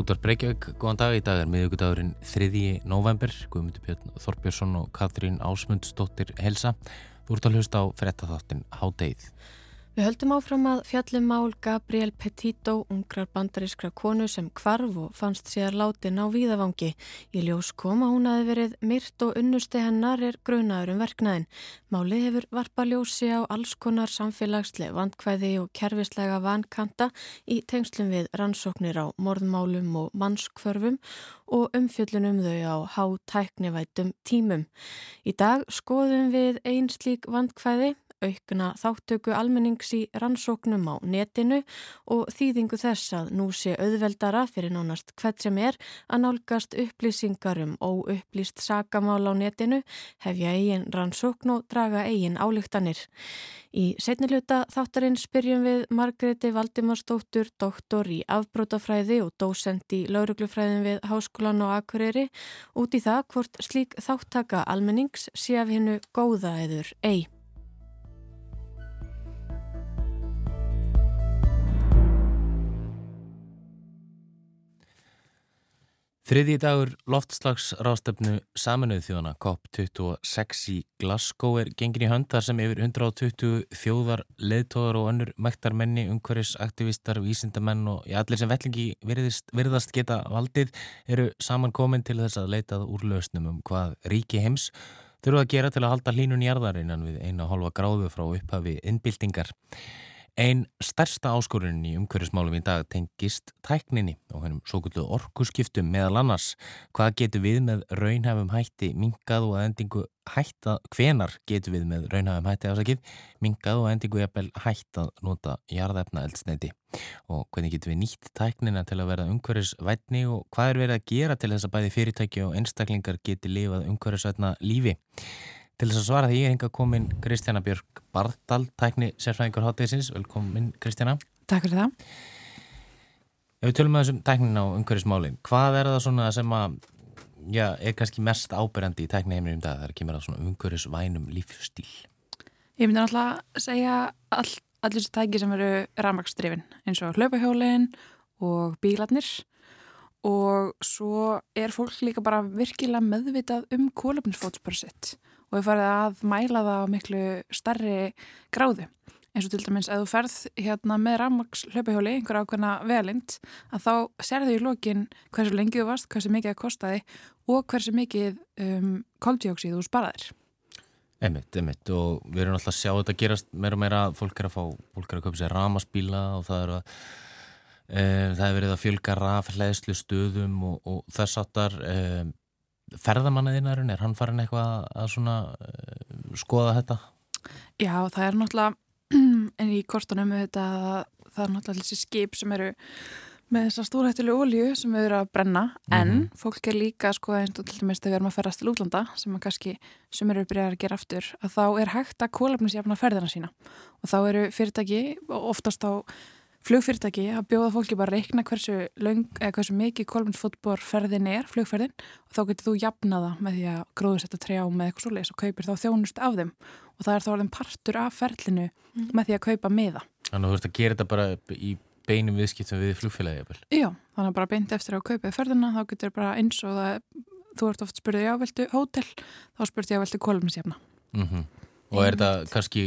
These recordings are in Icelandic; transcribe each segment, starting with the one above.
Útvar Breykjavík, góðan dag. Í dag er miðugudagurinn 3. november Guðmundur Björn Þorbjörnsson og Katrín Ásmundsdóttir Helsa Þú ert að hlusta á frettatháttin Hádeið Við höldum áfram að fjallum mál Gabriel Petito, ungrar bandarískra konu sem kvarf og fannst sér látin á víðavangi. Í ljós kom að hún hafi verið myrt og unnusti hennar er grunaður um verknæðin. Málið hefur varpa ljósi á alls konar samfélagslega vandkvæði og kervislega vankanta í tengslum við rannsóknir á morðmálum og mannskvörfum og umfjöllunum þau á hátæknivætum tímum. Í dag skoðum við einn slík vandkvæði aukna þáttöku almennings í rannsóknum á netinu og þýðingu þess að nú sé auðveldara fyrir nánast hvert sem er að nálgast upplýsingar um óupplýst sakamál á netinu, hefja eigin rannsókn og draga eigin álíktanir. Í setniluta þáttarinn spyrjum við Margreti Valdimarsdóttur, doktor í afbrótafræði og dósend í lauruglufræðin við Háskólan og Akureyri út í það hvort slík þáttaka almennings sé af hennu góða eður eigi. Þriði dagur loftslags rástefnu saminuð þjóðana COP26 í Glasgow er gengin í hönd þar sem yfir 120 þjóðar, leðtóðar og önnur mektarmenni, umhverfisaktivistar, vísindamenn og ja, allir sem vellingi virðist, virðast geta valdið eru samankomin til þess að leitað úr lausnum um hvað ríki heims þurfa að gera til að halda hlínun í arðarinnan við eina hálfa gráðu frá upphafi innbyltingar. Einn stærsta áskorunni í umhverfismálum í dag tengist tækninni og hennum svo gullu orkuskiptum meðal annars. Hvað getur við með raunhafum hætti mingað og endingu hætta, hvenar getur við með raunhafum hætti ásakið, mingað og endingu jafnvel hætt að nota jarðefna eldsneiti og hvernig getur við nýtt tæknina til að verða umhverfisvætni og hvað er verið að gera til þess að bæði fyrirtæki og einstaklingar geti lifað umhverfisvætna lífi. Til þess að svara því er hinga komin Kristjana Björg Bardal, tækni sérfræðingur háttegisins. Velkomin Kristjana. Takk fyrir það. Ef við tölum með þessum tæknin á umhverfismálinn, hvað er það svona sem að, já, er kannski mest ábyrjandi í tækni heiminum dag þegar það kemur að svona umhverfisvænum lífstíl? Ég myndi náttúrulega að segja all, allir þessi tæki sem eru rafmagsdrifin eins og hlaupahjólinn og bílarnir og svo er fólk líka bara virkilega meðvitað um kólöfnisfótspöru sitt og við farið að mæla það á miklu starri gráðu. Eins og til dæmis að þú ferð hérna með rafmaks hlaupahjóli, einhver ákveðna velind að þá serðu í lókin hversu lengi þú varst, hversu mikið það kostiði og hversu mikið um, koldjóksið þú sparaðir. Emitt, emitt og við erum alltaf að sjá þetta gerast meira og meira, fólk er að fá fólk er að köpa sér ramaspíla og það er að e, það er verið að fjölga rafleðslu stöðum og, og þess áttar e, ferðamannaðinarinn, er hann farin eitthvað að svona uh, skoða þetta? Já, það er náttúrulega en í kortunum þetta, það er náttúrulega þessi skip sem eru með þessa stórhættilega ólju sem við erum að brenna mm -hmm. en fólk er líka sko eins og til dæmis þegar við erum að ferðast til útlanda sem að kannski sem eru byrjað að gera aftur að þá er hægt að kólefnisjafna ferðina sína og þá eru fyrirtæki oftast á flugfyrirtæki að bjóða fólki bara að reikna hversu, löng, hversu mikið kolminsfótbor ferðin er, flugferðin og þá getur þú jafnaða með því að gróðsetta trjá með eitthvað svoleiðis og kaupir þá þjónust af þeim og það er þá alveg partur af ferlinu mm. með því að kaupa miða. Þannig að þú ert að gera þetta bara í beinum viðskiptum við flugfélagi? Já, þannig að bara beint eftir að kaupa ferðina þá getur bara eins og það, þú ert oft spurðið jáveldu hótel, þá spurðið jáveldu kolminsjafna. Mm -hmm. Og er þetta kannski,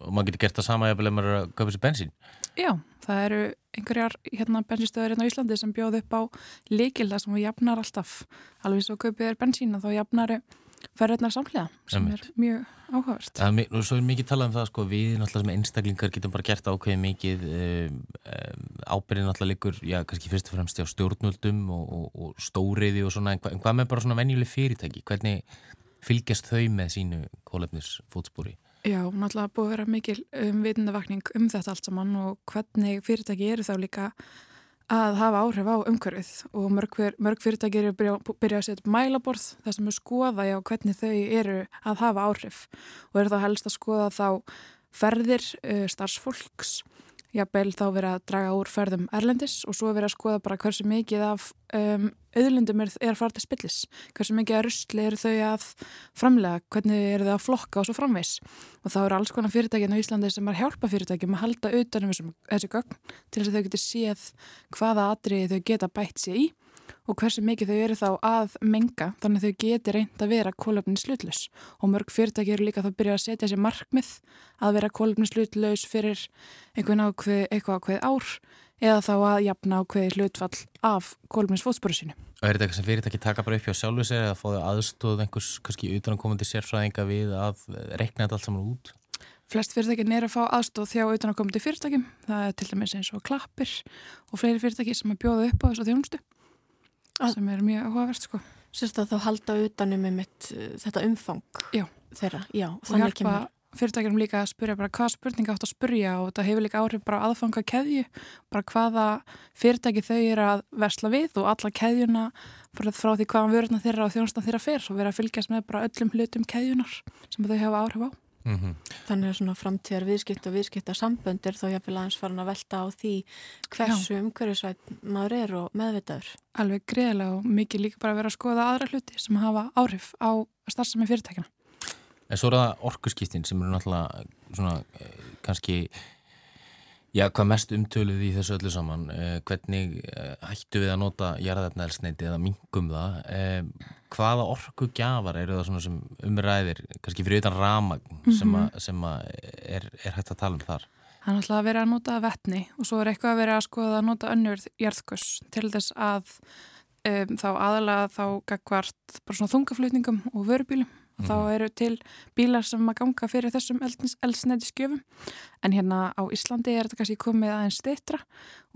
og maður getur gert það sama ef maður er að kaupa sér bensín? Já, það eru einhverjar hérna, bensinstöður hérna á Íslandi sem bjóð upp á líkilda sem við jafnar alltaf. Alveg svo kaupið er bensín og þá jafnar ferðarnar samlega sem er mjög áhugavert. Það er, svo er mikið talað um það, sko, við náttúrulega sem einstaklingar getum bara gert ákveðið mikið um, ábyrðin náttúrulega líkur, já, kannski fyrst og fremst á stjórnvöldum og, og, og stóriði og svona, en hvað með bara svona venjuleg fyrirtæki? Hvernig fylgjast þau með sínu kólefnisfótspúri? Já, náttúrulega búið að vera mikil um vitundavakning um þetta allt saman og hvernig fyrirtæki eru þá líka að hafa áhrif á umhverfið og mörg, mörg fyrirtæki eru byrjað byrja að setja mælaborð þar sem er skoða já hvernig þau eru að hafa áhrif og eru þá helst að skoða þá ferðir uh, starfsfólks jafnvel þá verið að draga úr ferðum erlendis og svo verið að skoða bara hversu mikið af um, auðlundum er, er að fara til spillis. Hversu mikið að rusli eru þau að framlega, hvernig eru þau að flokka og svo framvegs og þá eru alls konar fyrirtækinn á Íslandi sem er hjálpa fyrirtækjum að halda utanum þessu gögn til þess að þau getur séð hvaða atriði þau geta bætt sér í og hversu mikið þau eru þá að menga. Þannig að þau geti reynd að vera kólöfnin slutlus og mörg fyrirtæki eru líka þá að byrja að setja sér markmið að vera kólöfnin slutlus fyrir einhvern ákveð, eitthvað ákveð ár eða þá að jafna ákveði hlutfall af kólöfnins fótsporu sínu. Og er þetta eitthvað sem fyrirtæki taka bara upp hjá sjálfu sér eða fóðu aðstóð einhvers kannski utanankomandi sérfræðinga við að rekna þetta allt saman út? Flest fyrirtækin er að fá aðstóð þjá utanankomandi fyrirtækim. Það er til dæmis eins og klappir og fleiri fyrirtæki sem er bjóða upp á þessu þjónustu sem er mjög áhugavert sko. Sérst að þá halda utanum með mitt uh, þetta umfang já. þeirra. Já, og hjálpa fyrirtækjum líka að spyrja bara hvað spurninga átt að spurja og þetta hefur líka áhrif bara aðfanga keðju, bara hvaða fyrirtæki þau eru að versla við og alla keðjuna frá því hvaðan vörðna þeirra og þjónustan þeirra fer og vera að fylgjast með bara öllum hlutum keðjunar sem þau hafa áhrif á. Mm -hmm. Þannig að svona framtíðar viðskipt og viðskipta samböndir þá jáfnvel aðeins farin að velta á því hversu umhverjusvæt maður er og meðvitaður. Alveg greiðilega og mikið líka bara að vera að skoða aðra hluti sem hafa áhrif á starfsami fyrirtækina. En svo er það orkuskiptin sem eru náttúrulega svona eh, kannski Já, hvað mest umtöluð í þessu öllu saman, eh, hvernig eh, hættu við að nota jarðarnælsneiti eða mingum það, eh, hvaða orku gjafar eru það sem umræðir, kannski fyrir utan ramagn sem, a, sem a er, er hægt að tala um þar? Það er alltaf að vera að nota vettni og svo er eitthvað að vera að skoða að nota önnur jarðkurs til þess að um, þá aðalega þá gagvart bara svona þungaflutningum og vörubílum Mm. Þá eru til bílar sem að ganga fyrir þessum eldsnæti skjöfum en hérna á Íslandi er þetta kannski komið aðeins stittra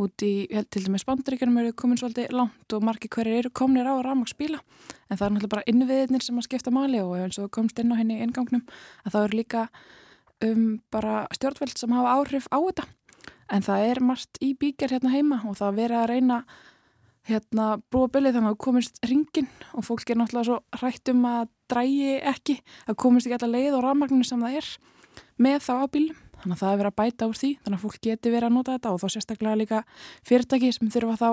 út í, til dæmis bandaríkjum eru komin svolítið langt og margi hverjir eru komnir á rámagsbíla en það er náttúrulega bara innviðinir sem að skipta máli og eins og komst inn á henni ingangnum að það eru líka um bara stjórnveld sem hafa áhrif á þetta. En það er margt í bíkjar hérna heima og það verið að reyna hérna brúa bylið þannig að komist ringin og fólk er náttúrulega svo hrætt um að drægi ekki, að komist ekki alla leið og rafmagninu sem það er með þá á bílum, þannig að það er verið að bæta úr því þannig að fólk geti verið að nota þetta og þá sérstaklega líka fyrirtæki sem þurfa þá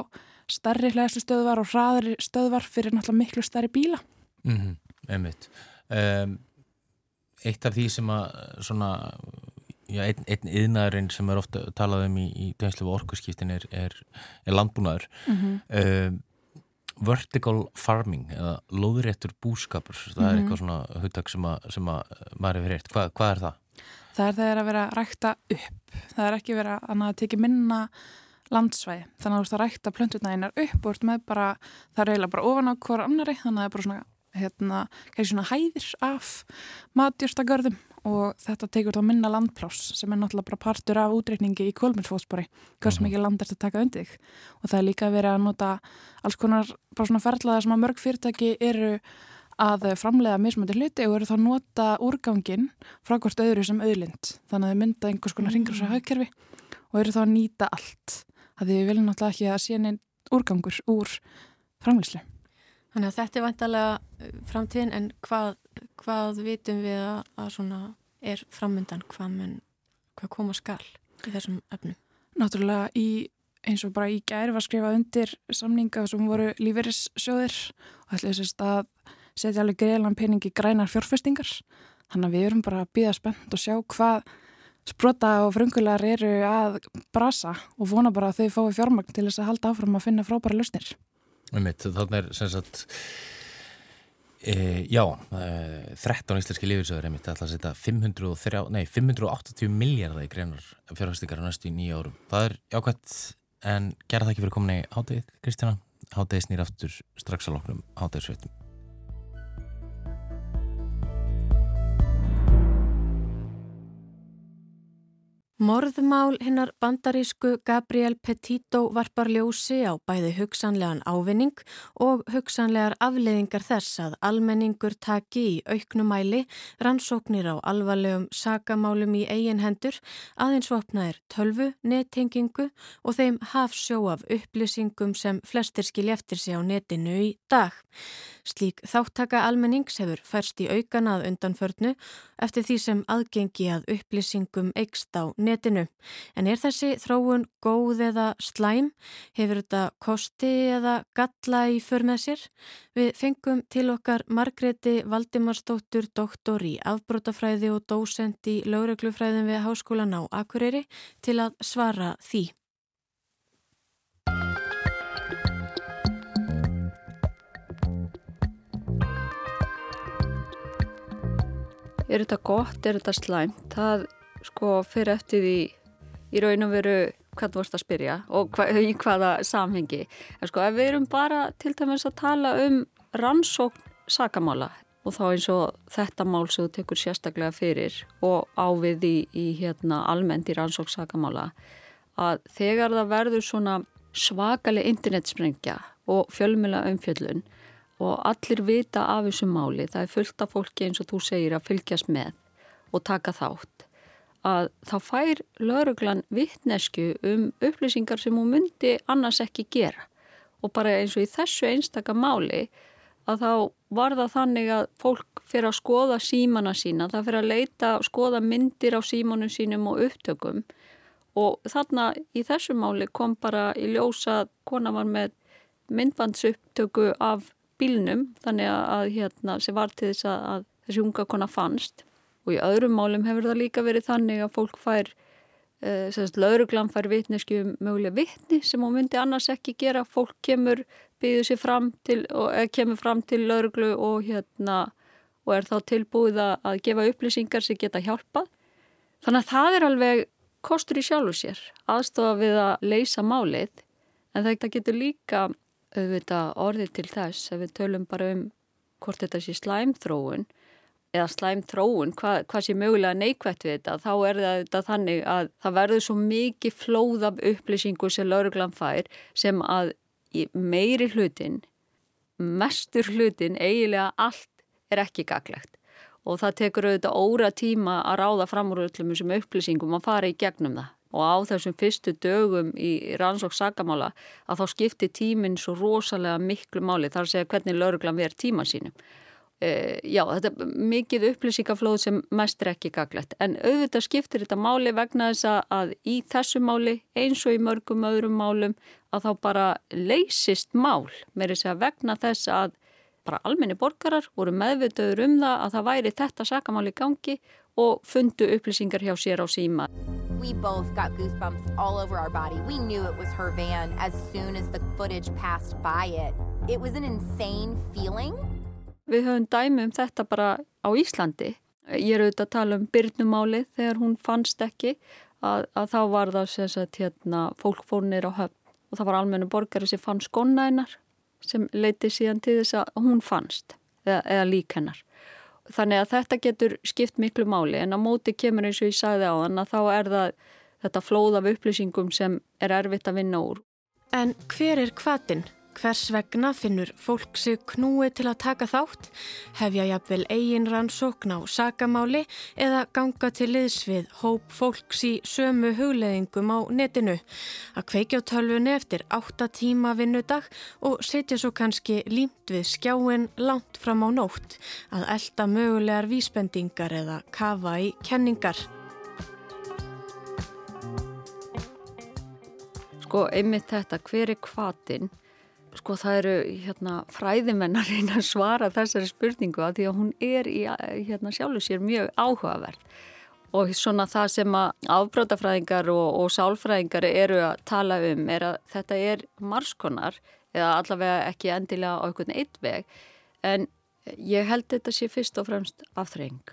starri hlæslu stöðvar og hraðri stöðvar fyrir náttúrulega miklu starri bíla. Mm -hmm, Einmitt. Um, Eitt af því sem að svona Já, einn ein yðnaðurinn sem er ofta talað um í, í dænslu og orkurskiptin er, er, er landbúnaður mm -hmm. uh, vertical farming eða loðuréttur búskapur það mm -hmm. er mhm. eitthvað svona hugtak sem, sem að maður hefur heyrt, Hva, hvað er það? Það er þegar að vera rækta upp það er ekki vera að tekja minna landsvæði, þannig að þú ert að rækta plöntutnæginar upp og ert með bara það er eiginlega bara ofan á hver annari þannig að það er bara svona hérna, svona hæðir af matjórstagörðum og þetta tekur þá minna landplás sem er náttúrulega bara partur af útreikningi í kólmyndsfósbori, hversu mikið land er þetta að taka undir og það er líka verið að nota alls konar bara svona ferðlaðar sem að mörg fyrirtæki eru að framlega mismöndi hluti og eru þá að nota úrgangin frá hvort öðru sem auðlind. Þannig að þau mynda einhvers konar ringur og hagkerfi og eru þá að nýta allt að því við viljum náttúrulega ekki að sé neinn úrgangur úr framleyslu Þannig að þetta er vantalega framtíðin en hvað, hvað vitum við að, að svona er framöndan, hvað, mun, hvað koma skal í þessum öfnum? Náttúrulega í, eins og bara í gæri var skrifað undir samninga sem voru líferissjóðir og ætla þess að setja alveg greiðlan peningi grænar fjórfestingar. Þannig að við erum bara að býða spennt og sjá hvað sprota og frungulegar eru að brasa og vona bara að þau fái fjármagn til þess að halda áfram að finna frábæra lausnir. Þannig er sem sagt e, já, e, 13 íslenski lífisöður er alltaf að setja 503, nei, 580 miljardar í greinar fjárhastingar á næstu í nýja árum. Það er jákvæmt en gera það ekki fyrir komin í háttegið, Kristjana. Háttegið snýr aftur strax að loknum háttegiðsveitum. Morðmál hinnar bandarísku Gabriel Petito varpar ljósi á bæði hugsanlegan ávinning og hugsanlegar afleiðingar þess að almenningur taki í auknumæli rannsóknir á alvarlegum sakamálum í eigin hendur aðeins vopnaðir tölvu, nettingingu og þeim hafsjó af upplýsingum sem flestir skilja eftir sig á netinu í dag. Slík þáttaka almennings hefur færst í aukanað undanförnu eftir því sem aðgengi að upplýsingum eikst á netinu netinu. En er þessi þróun góð eða slæm? Hefur þetta kosti eða galla í för með sér? Við fengum til okkar Margreti Valdimarsdóttur, doktor í afbrótafræði og dósend í lauruglufræðin við Háskólan á Akureyri til að svara því. Er þetta gott, er þetta slæmt? Það sko fyrir eftir því í raun og veru hvað þú vorust að spyrja og hva, í hvaða samhengi. En sko ef við erum bara til dæmis að tala um rannsókn sakamála og þá eins og þetta mál sem þú tekur sérstaklega fyrir og ávið í, í hérna almennt í rannsókn sakamála að þegar það verður svona svakaleg internetsprengja og fjölmjöla umfjöllun og allir vita af þessu máli, það er fullt af fólki eins og þú segir að fylgjast með og taka þátt, að þá fær lauruglan vittnesku um upplýsingar sem hún myndi annars ekki gera. Og bara eins og í þessu einstaka máli að þá var það þannig að fólk fyrir að skoða símana sína, það fyrir að leita, skoða myndir á símanum sínum og upptökum. Og þarna í þessu máli kom bara í ljósa kona var með myndbandsupptöku af bílnum þannig að hérna sem var til þess að þessi unga kona fannst og í öðrum málum hefur það líka verið þannig að fólk fær e, lauruglan fær vitneski um mögulega vitni sem hún myndi annars ekki gera. Fólk kemur, býður sér fram til og e, kemur fram til lauruglu og hérna og er þá tilbúið að gefa upplýsingar sem geta hjálpað. Þannig að það er alveg kostur í sjálfu sér aðstofa við að leysa málið. En þetta getur líka auðvitað orðið til þess að við tölum bara um hvort þetta sé slæmþróun eða slæmþróun, hvað, hvað sé mögulega neikvægt við þetta, þá er þetta þannig að það verður svo mikið flóð af upplýsingu sem lauruglan fær sem að meiri hlutin, mestur hlutin, eiginlega allt er ekki gaglegt og það tekur auðvitað óra tíma að ráða fram úr öllum þessum upplýsingum að fara í gegnum það og á þessum fyrstu dögum í rannsók sagamála að þá skipti tíminn svo rosalega miklu máli þar að segja hvernig lauruglan verð tíma sínum. E, já, þetta er mikið upplýsingaflóð sem mest er ekki gaglegt en auðvitað skiptir þetta máli vegna þess að í þessu máli eins og í mörgum öðrum málum að þá bara leysist mál með þess að vegna þess að bara almenni borgarar voru meðvitaður um það að það væri þetta sakamáli gangi og fundu upplýsingar hjá sér á síma. We both got goosebumps all over our body. We knew it was her van as soon as the footage passed by it. It was an insane feeling. Við höfum dæmi um þetta bara á Íslandi. Ég er auðvitað að tala um byrnumáli þegar hún fannst ekki að, að þá var það sagt, hérna, fólk fórnir á höfn og það var almennu borgari sem fann skonnænar sem leiti síðan til þess að hún fannst eða, eða lík hennar. Þannig að þetta getur skipt miklu máli en á móti kemur eins og ég sagði á þann að þá er það þetta flóð af upplýsingum sem er erfitt að vinna úr. En hver er kvatin? Hvers vegna finnur fólk sig knúi til að taka þátt, hefja jafnvel eigin rannsókn á sagamáli eða ganga til liðs við hóp fólks í sömu hugleðingum á netinu. Að kveikja tölvunni eftir 8 tíma vinnudag og setja svo kannski límt við skjáin langt fram á nótt að elda mögulegar vísbendingar eða kafa í kenningar. Sko einmitt þetta, hver er kvatin? Sko það eru hérna, fræðimennar einn að svara þessari spurningu að því að hún er í hérna, sjálfu sér mjög áhugaverð og svona það sem að afbrótafræðingar og, og sálfræðingar eru að tala um er að þetta er marskonar eða allavega ekki endilega á einhvern eitt veg en ég held þetta sé fyrst og fremst afþreng.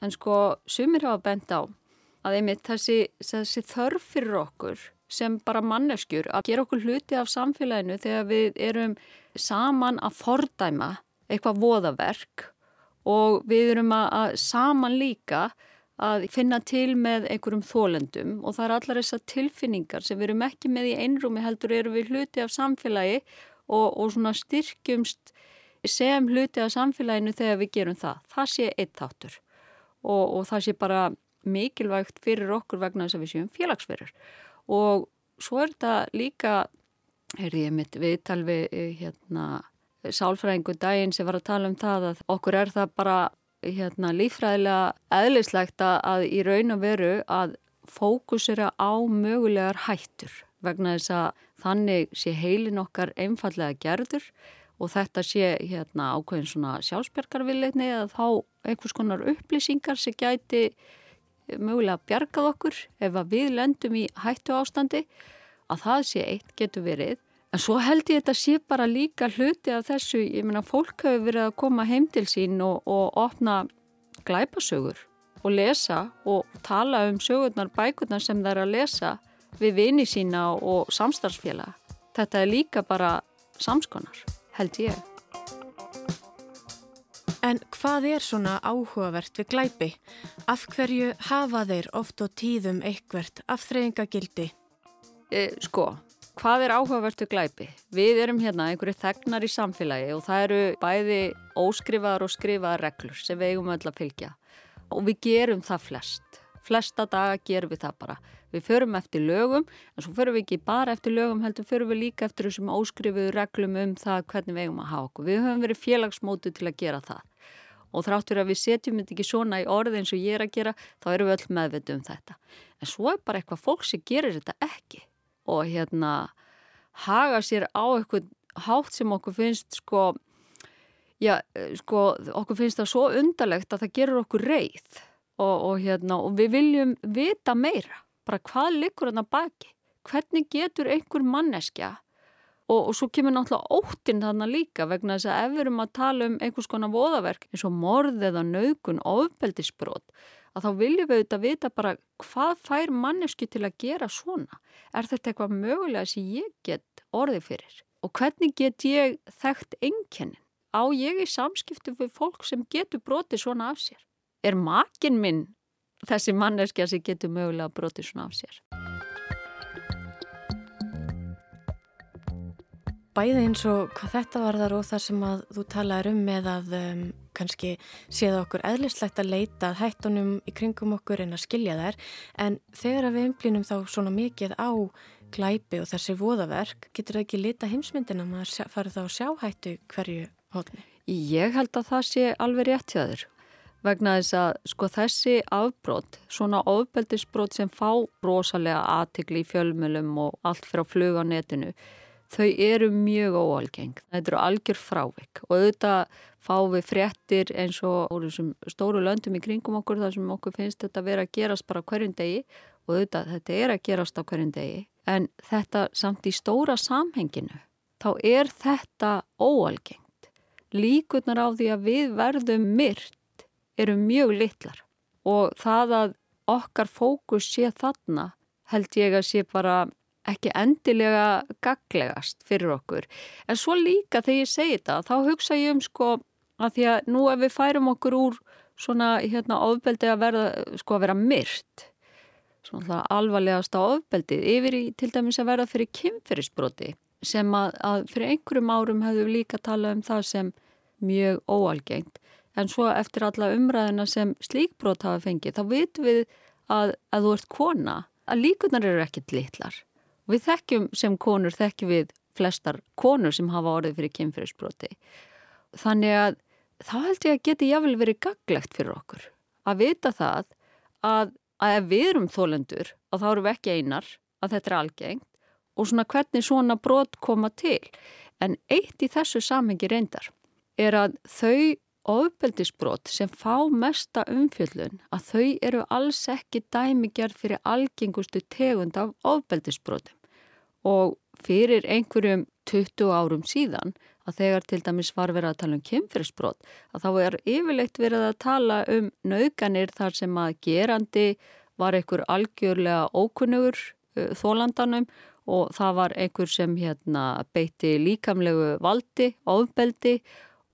En sko sumir hafa bent á að einmitt þessi, þessi þörf fyrir okkur sem bara manneskjur að gera okkur hluti af samfélaginu þegar við erum saman að fordæma eitthvað voðaverk og við erum að saman líka að finna til með einhverjum þólendum og það er allar þessar tilfinningar sem við erum ekki með í einrúmi heldur erum við hluti af samfélagi og, og svona styrkjumst sem hluti af samfélaginu þegar við gerum það. Það sé eitt þáttur og, og það sé bara mikilvægt fyrir okkur vegna þess að við séum félagsverður og svo er þetta líka, er ég mitt viðtal við eh, hérna, sálfræðingu daginn sem var að tala um það að okkur er það bara hérna, lífræðilega eðlislegt að í raun og veru að fókusera á mögulegar hættur vegna þess að þannig sé heilin okkar einfallega gerður og þetta sé hérna ákveðin svona sjálfsbergarvilleitni eða þá einhvers konar upplýsingar sem gæti mögulega bjargað okkur ef við lendum í hættu ástandi að það sé eitt getur verið en svo held ég þetta sé bara líka hluti af þessu, ég meina fólk hefur verið að koma heim til sín og, og opna glæpasögur og lesa og tala um sögurnar bækurnar sem það er að lesa við vini sína og samstarfsfélag. Þetta er líka bara samskonar, held ég. En hvað er svona áhugavert við glæpi? Af hverju hafa þeir oft og tíðum eitthvert afþreyingagildi? E, sko, hvað er áhugavert við glæpi? Við erum hérna einhverju þegnar í samfélagi og það eru bæði óskrifaðar og skrifaðar reglur sem við eigum öll að fylgja og við gerum það flest. Flesta daga gerum við það bara. Við förum eftir lögum, en svo förum við ekki bara eftir lögum, heldur förum við líka eftir þessum óskrifuðu reglum um það hvernig við eigum að hafa okkur. Við höfum verið félagsmótu til að gera það. Og þráttur að við setjum þetta ekki svona í orði eins og ég er að gera, þá erum við öll meðvitið um þetta. En svo er bara eitthvað fólk sem gerir þetta ekki. Og hérna haga sér á eitthvað hátt sem okkur finnst sko, já, sko, okkur finnst það svo undarlegt að það gerur okkur reið og, og, hérna, og við viljum vita meira, bara hvað likur hann að baki, hvernig getur einhver manneskja og, og svo kemur náttúrulega óttinn þarna líka vegna þess að ef við erum að tala um einhvers konar voðaverk eins og morð eða naugun, ofbeldisbrot, að þá viljum við auðvitað vita bara hvað fær manneski til að gera svona, er þetta eitthvað mögulega sem ég get orðið fyrir? Og hvernig get ég þekkt einkennin, á ég í samskiptu við fólk sem getur brotið svona af sér? Er makin minn þessi manneskja sem getur mögulega brotið svona af sér. Bæði eins og hvað þetta var þar og það sem að þú talaður um með að um, kannski séða okkur eðlislegt að leita hættunum í kringum okkur en að skilja þær en þegar við umblínum þá svona mikið á glæpi og þessi voðaverk getur það ekki lita heimsmyndina maður farið þá að sjá hættu hverju hóðni? Ég held að það sé alveg rétt hjá þér vegna þess að sko þessi afbrót, svona ofbeldisbrót sem fá rosalega aðtikli í fjölmjölum og allt fyrir að fluga á netinu, þau eru mjög óalgeng. Þetta eru algjör frávik og auðvitað fá við fréttir eins og stóru löndum í kringum okkur þar sem okkur finnst þetta vera að gerast bara hverjum degi og auðvitað þetta er að gerast á hverjum degi en þetta samt í stóra samhenginu, þá er þetta óalgengt. Líkurnar á því að við verðum myrt eru mjög litlar og það að okkar fókus sé þarna held ég að sé bara ekki endilega gaglegast fyrir okkur. En svo líka þegar ég segi þetta þá hugsa ég um sko að því að nú ef við færum okkur úr svona hérna ofbeldi að verða sko að vera myrt svona alvarlegast á ofbeldið yfir í til dæmis að verða fyrir kynferisbroti sem að, að fyrir einhverjum árum hefðu líka talað um það sem mjög óalgengt en svo eftir alla umræðina sem slíkbrót hafa fengið, þá vitum við að, að þú ert kona, að líkunar eru ekkit litlar. Við þekkjum sem konur, þekkjum við flestar konur sem hafa orðið fyrir kynfyrirsbróti. Þannig að þá held ég að geti jáfnvel verið gaglegt fyrir okkur að vita það að, að ef við erum þólendur og þá eru við ekki einar að þetta er algengt og svona hvernig svona brot koma til. En eitt í þessu samhengi reyndar er að þau ofbeldisbrot sem fá mesta umfjöldun að þau eru alls ekki dæmigerð fyrir algengustu tegund af ofbeldisbrotum og fyrir einhverjum 20 árum síðan að þegar til dæmis var verið að tala um kemfyrsbrot að þá er yfirleitt verið að tala um nauganir þar sem að gerandi var einhver algjörlega ókunnugur uh, þólandanum og það var einhver sem hérna beitti líkamlegu valdi, ofbeldi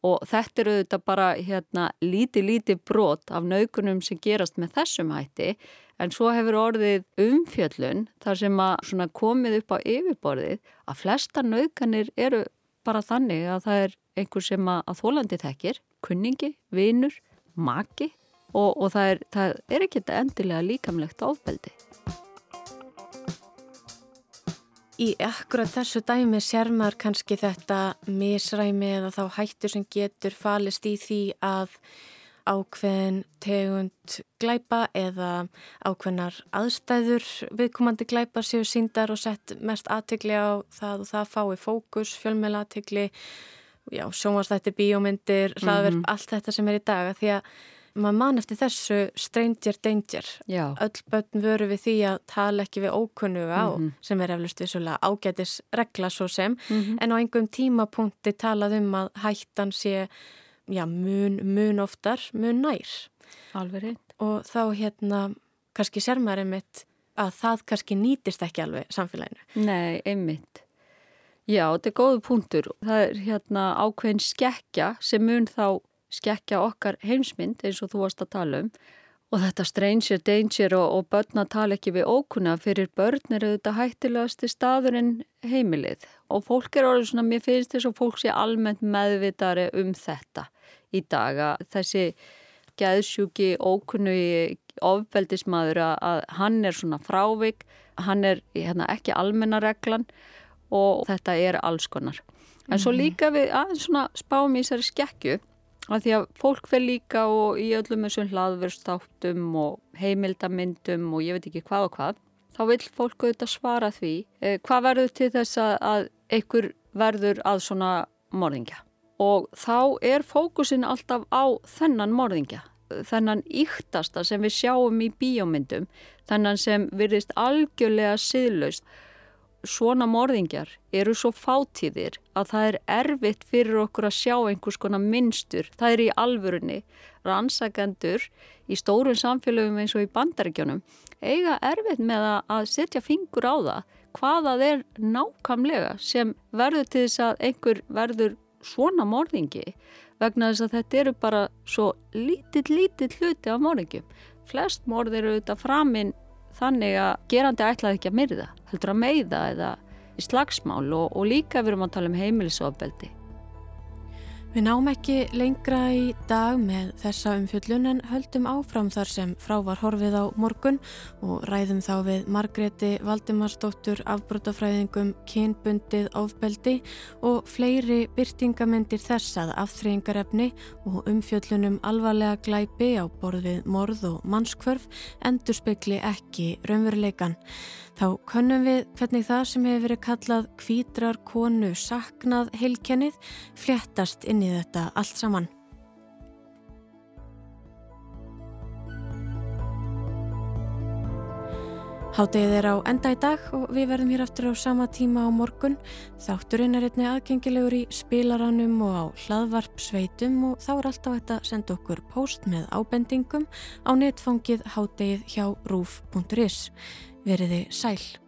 og þetta eru þetta bara hérna líti líti brot af naukunum sem gerast með þessum hætti en svo hefur orðið umfjöllun þar sem að komið upp á yfirborðið að flesta naukanir eru bara þannig að það er einhver sem að, að þólandi þekkir, kunningi, vinur, maki og, og það er, er ekki endilega líkamlegt áfbeldi. Í akkurat þessu dæmi sér maður kannski þetta misræmi eða þá hættu sem getur falist í því að ákveðin tegund glæpa eða ákveðnar aðstæður viðkomandi glæpa séu síndar og sett mest aðtikli á það og það fái fókus, fjölmjöla aðtikli, sjónvastættir, bíómyndir, hlaðverf, mm -hmm. allt þetta sem er í dag því að maður mann eftir þessu stranger danger Já. öll börn veru við því að tala ekki við ókunnuga mm -hmm. sem er eflust vissulega ágætis regla svo sem mm -hmm. en á einhverjum tímapunkti talað um að hættan sé já, mun, mun oftar, mun nær. Alveg reynd og þá hérna kannski sér maður einmitt að það kannski nýtist ekki alveg samfélaginu. Nei, einmitt. Já, þetta er góðu punktur. Það er hérna ákveðin skekkja sem mun þá skekja okkar heimsmynd eins og þú varst að tala um. Og þetta stranger danger og, og börn að tala ekki við ókunna fyrir börn er auðvitað hættilegasti staður en heimilið og fólk er orðið svona, mér finnst þess að fólk sé almennt meðvitari um þetta í dag að þessi gæðsjúki ókunnu ofbeldismadur að hann er svona frávik, hann er hérna, ekki almennareglan og þetta er alls konar. En svo mhm. líka við aðeins svona spáum í þessari skekju að því að fólk fer líka og í öllum þessum hlaðverðstáttum og heimildamindum og ég veit ekki hvað og hvað þá vil fólk auðvitað svara því eh, hvað verður til þess að, að einhver verður að svona morðingja og þá er fókusin alltaf á þennan morðingja þennan íktasta sem við sjáum í bíómyndum þennan sem virðist algjörlega siðlaust svona morðingjar eru svo fátíðir að það er erfitt fyrir okkur að sjá einhvers konar minnstur. Það er í alvörunni. Rannsakendur í stórum samfélögum eins og í bandaríkjónum eiga erfitt með að setja fingur á það hvaða er nákamlega sem verður til þess að einhver verður svona morðingi vegna þess að þetta eru bara svo lítill, lítill hluti af morðingjum. Flest morð eru auðvitað framinn þannig að gerandi ætlaði ekki að myrða, heldur að meiða eða í slagsmál og, og líka við erum að tala um heimilisofbeldi. Við náum ekki lengra í dag með þessa umfjöllun en höldum áfram þar sem frá var horfið á morgun og ræðum þá við Margreti Valdimarsdóttur afbrótafræðingum kynbundið ofbeldi og fleiri byrtingamindir þess að afþreyingarefni og umfjöllunum alvarlega glæpi á borðið morð og mannskvörf endur spekli ekki raunveruleikan. Þá könnum við hvernig það sem hefur verið kallað kvítrar konu saknað heilkennið fléttast inn í þetta allt saman. Háttegið er á enda í dag og við verðum hér aftur á sama tíma á morgun. Þátturinn er einni aðgengilegur í spilaranum og á hlaðvarpsveitum og þá er alltaf hægt að senda okkur post með ábendingum á netfangið háttegið hjá rúf.is. Veriði sæl.